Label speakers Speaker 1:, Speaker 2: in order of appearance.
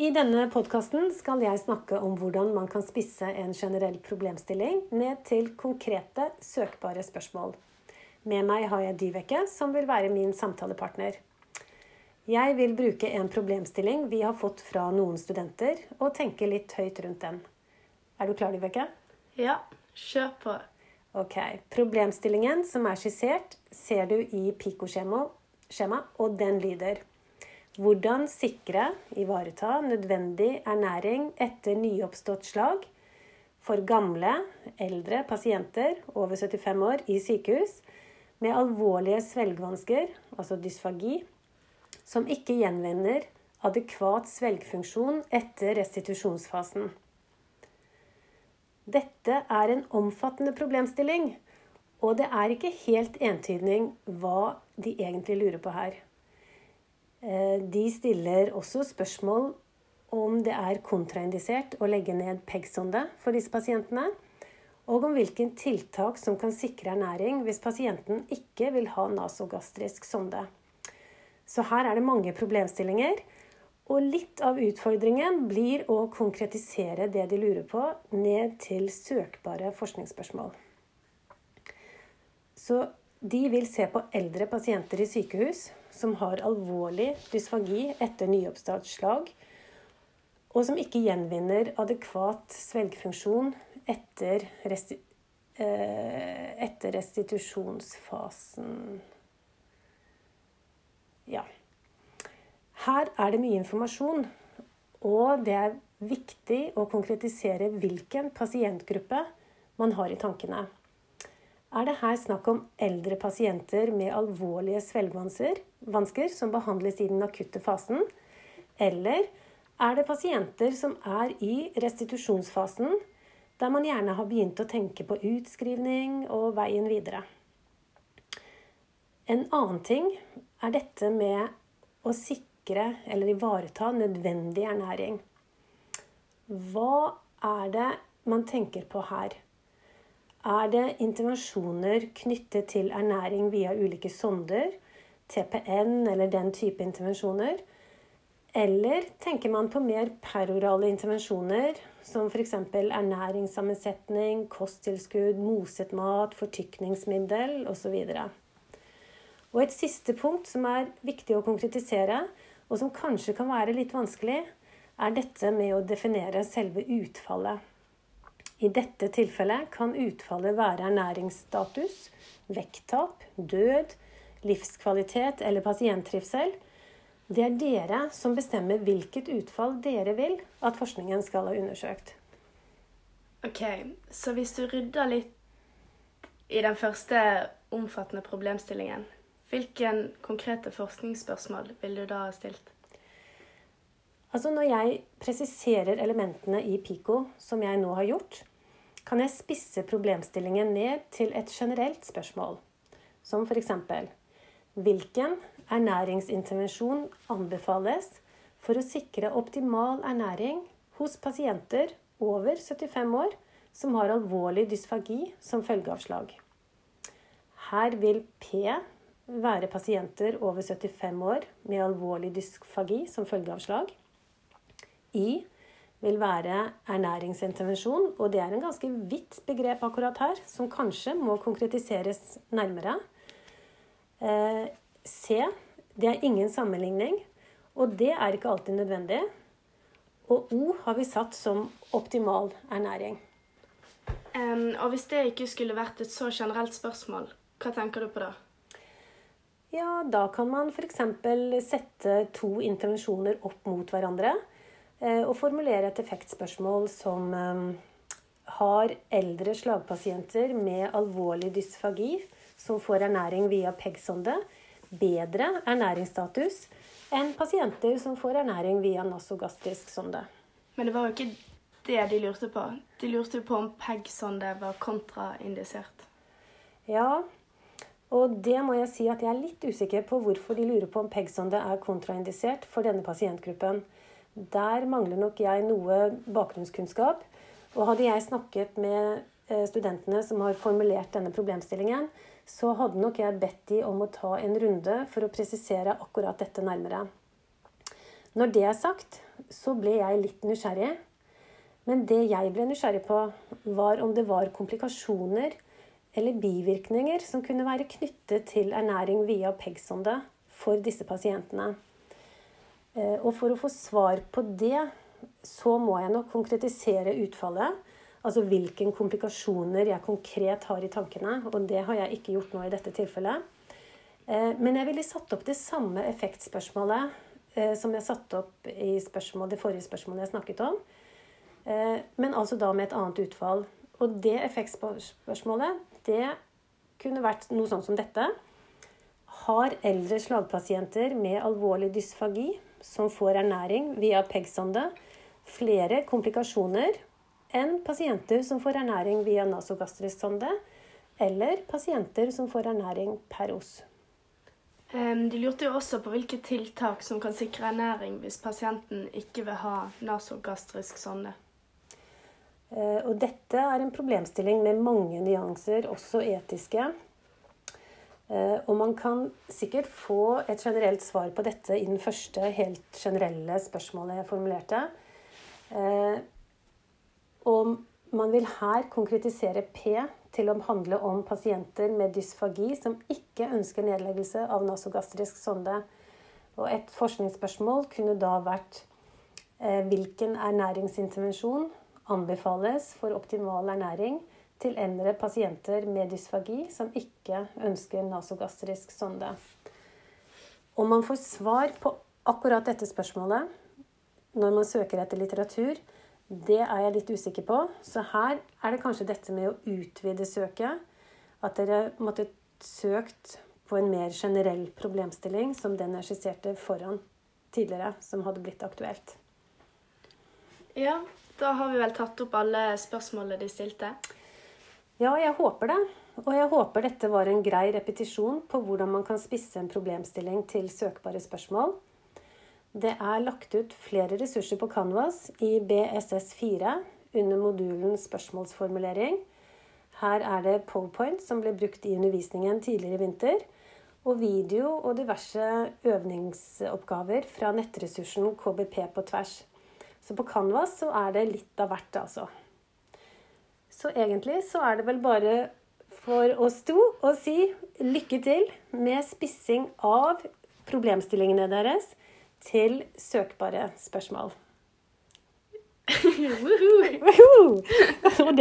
Speaker 1: I denne podkasten skal jeg snakke om hvordan man kan spisse en generell problemstilling ned til konkrete, søkbare spørsmål. Med meg har jeg Dyveke, som vil være min samtalepartner. Jeg vil bruke en problemstilling vi har fått fra noen studenter, og tenke litt høyt rundt den. Er du klar, Dyveke?
Speaker 2: Ja, kjør på.
Speaker 1: Ok. Problemstillingen som er skissert, ser du i Pico-skjema, og den lyder hvordan sikre, ivareta, nødvendig ernæring etter nyoppstått slag for gamle, eldre pasienter over 75 år i sykehus med alvorlige svelgvansker, altså dysfagi, som ikke gjenvinner adekvat svelgfunksjon etter restitusjonsfasen. Dette er en omfattende problemstilling, og det er ikke helt entydning hva de egentlig lurer på her. Eh, de stiller også spørsmål om det er kontraindisert å legge ned PEG-sonde for disse pasientene, og om hvilke tiltak som kan sikre ernæring hvis pasienten ikke vil ha nasogastrisk sonde. Så her er det mange problemstillinger. Og litt av utfordringen blir å konkretisere det de lurer på, ned til søkbare forskningsspørsmål. Så de vil se på eldre pasienter i sykehus som har alvorlig dysfagi etter nyoppstartsslag, og som ikke gjenvinner adekvat svelgfunksjon etter, resti eh, etter restitusjonsfasen. Ja. Her er det mye informasjon, og det er viktig å konkretisere hvilken pasientgruppe man har i tankene er det her snakk om eldre pasienter med alvorlige svelgevansker som behandles i den akutte fasen, eller er det pasienter som er i restitusjonsfasen, der man gjerne har begynt å tenke på utskrivning og veien videre. En annen ting er dette med å sikre eller ivareta nødvendig ernæring. Hva er det man tenker på her? Er det intervensjoner knyttet til ernæring via ulike sonder, TPN eller den type intervensjoner? Eller tenker man på mer perorale intervensjoner, som f.eks. ernæringssammensetning, kosttilskudd, moset mat, fortykningsmiddel osv.? Og et siste punkt som er viktig å konkretisere, og som kanskje kan være litt vanskelig, er dette med å definere selve utfallet. I dette tilfellet kan utfallet være ernæringsstatus, vekttap, død, livskvalitet eller pasienttrivsel. Det er dere som bestemmer hvilket utfall dere vil at forskningen skal ha undersøkt.
Speaker 2: Ok, Så hvis du rydder litt i den første omfattende problemstillingen, hvilken konkrete forskningsspørsmål vil du da ha stilt?
Speaker 1: Altså Når jeg presiserer elementene i Pico, som jeg nå har gjort, kan jeg spisse problemstillingen ned til et generelt spørsmål, som f.eks.: Hvilken ernæringsintervensjon anbefales for å sikre optimal ernæring hos pasienter over 75 år som har alvorlig dysfagi som følgeavslag? Her vil P være pasienter over 75 år med alvorlig dysfagi som følgeavslag. I vil være ernæringsintervensjon. Og det er en ganske vidt begrep akkurat her, som kanskje må konkretiseres nærmere. Eh, C. Det er ingen sammenligning, og det er ikke alltid nødvendig. Og O har vi satt som optimal ernæring.
Speaker 2: Um, og hvis det ikke skulle vært et så generelt spørsmål, hva tenker du på da?
Speaker 1: Ja, da kan man f.eks. sette to intervensjoner opp mot hverandre. Eh, og formulere et effektspørsmål som har eldre slagpasienter med alvorlig dysfagi som får ernæring via PEG-sonde, bedre ernæringsstatus enn pasienter som får ernæring via nasogastrisk sonde.
Speaker 2: Men det var jo ikke det de lurte på. De lurte på om PEG-sonde var kontraindisert.
Speaker 1: Ja, og det må jeg si at jeg er litt usikker på hvorfor de lurer på om PEG-sonde er kontraindisert for denne pasientgruppen. Der mangler nok jeg noe bakgrunnskunnskap. Og hadde jeg snakket med eh, studentene som har formulert denne problemstillingen, så hadde nok jeg bedt de om å ta en runde for å presisere akkurat dette nærmere. Når det er sagt, så ble jeg litt nysgjerrig. Men det jeg ble nysgjerrig på, var om det var komplikasjoner eller bivirkninger som kunne være knyttet til ernæring via PEG-sonde for disse pasientene. Eh, og for å få svar på det, så må jeg nok konkretisere utfallet. Altså hvilke komplikasjoner jeg konkret har i tankene. Og det har jeg ikke gjort nå i dette tilfellet. Eh, men jeg ville satt opp det samme effektspørsmålet eh, som jeg satte opp i det forrige spørsmålet jeg snakket om. Men altså da med et annet utfall. Og det effektspørsmålet, det kunne vært noe sånn som dette. Har eldre slagpasienter med alvorlig dysfagi som får ernæring via PEG-sonde, flere komplikasjoner enn pasienter som får ernæring via nasogastrisk sonde, eller pasienter som får ernæring per os.
Speaker 2: De lurte jo også på hvilke tiltak som kan sikre ernæring hvis pasienten ikke vil ha nasogastrisk sonde.
Speaker 1: Eh, og dette er en problemstilling med mange nyanser, også etiske. Eh, og man kan sikkert få et generelt svar på dette i den første helt generelle spørsmålet jeg formulerte. Og man vil her konkretisere P til å handle om pasienter med dysfagi som ikke ønsker nedleggelse av nasogastrisk sonde. Og et forskningsspørsmål kunne da vært eh, hvilken ernæringsintervensjon anbefales for optimal ernæring til eldre pasienter med dysfagi som ikke ønsker nasogastrisk sonde. Om man får svar på akkurat dette spørsmålet når man søker etter litteratur, det er jeg litt usikker på. Så her er det kanskje dette med å utvide søket. At dere måtte søkt på en mer generell problemstilling som den jeg skisserte foran tidligere, som hadde blitt aktuelt.
Speaker 2: Ja, da har vi vel tatt opp alle spørsmålene de stilte.
Speaker 1: Ja, jeg håper det. Og jeg håper dette var en grei repetisjon på hvordan man kan spisse en problemstilling til søkbare spørsmål. Det er lagt ut flere ressurser på Canvas i BSS4 under modulen spørsmålsformulering. Her er det PowerPoint som ble brukt i undervisningen tidligere i vinter, og video og diverse øvingsoppgaver fra nettressursen KBP på tvers. Så på Canvas så er det litt av hvert, altså. Så egentlig så er det vel bare for oss to å si lykke til med spissing av problemstillingene deres til søkbare spørsmål. Woohoo!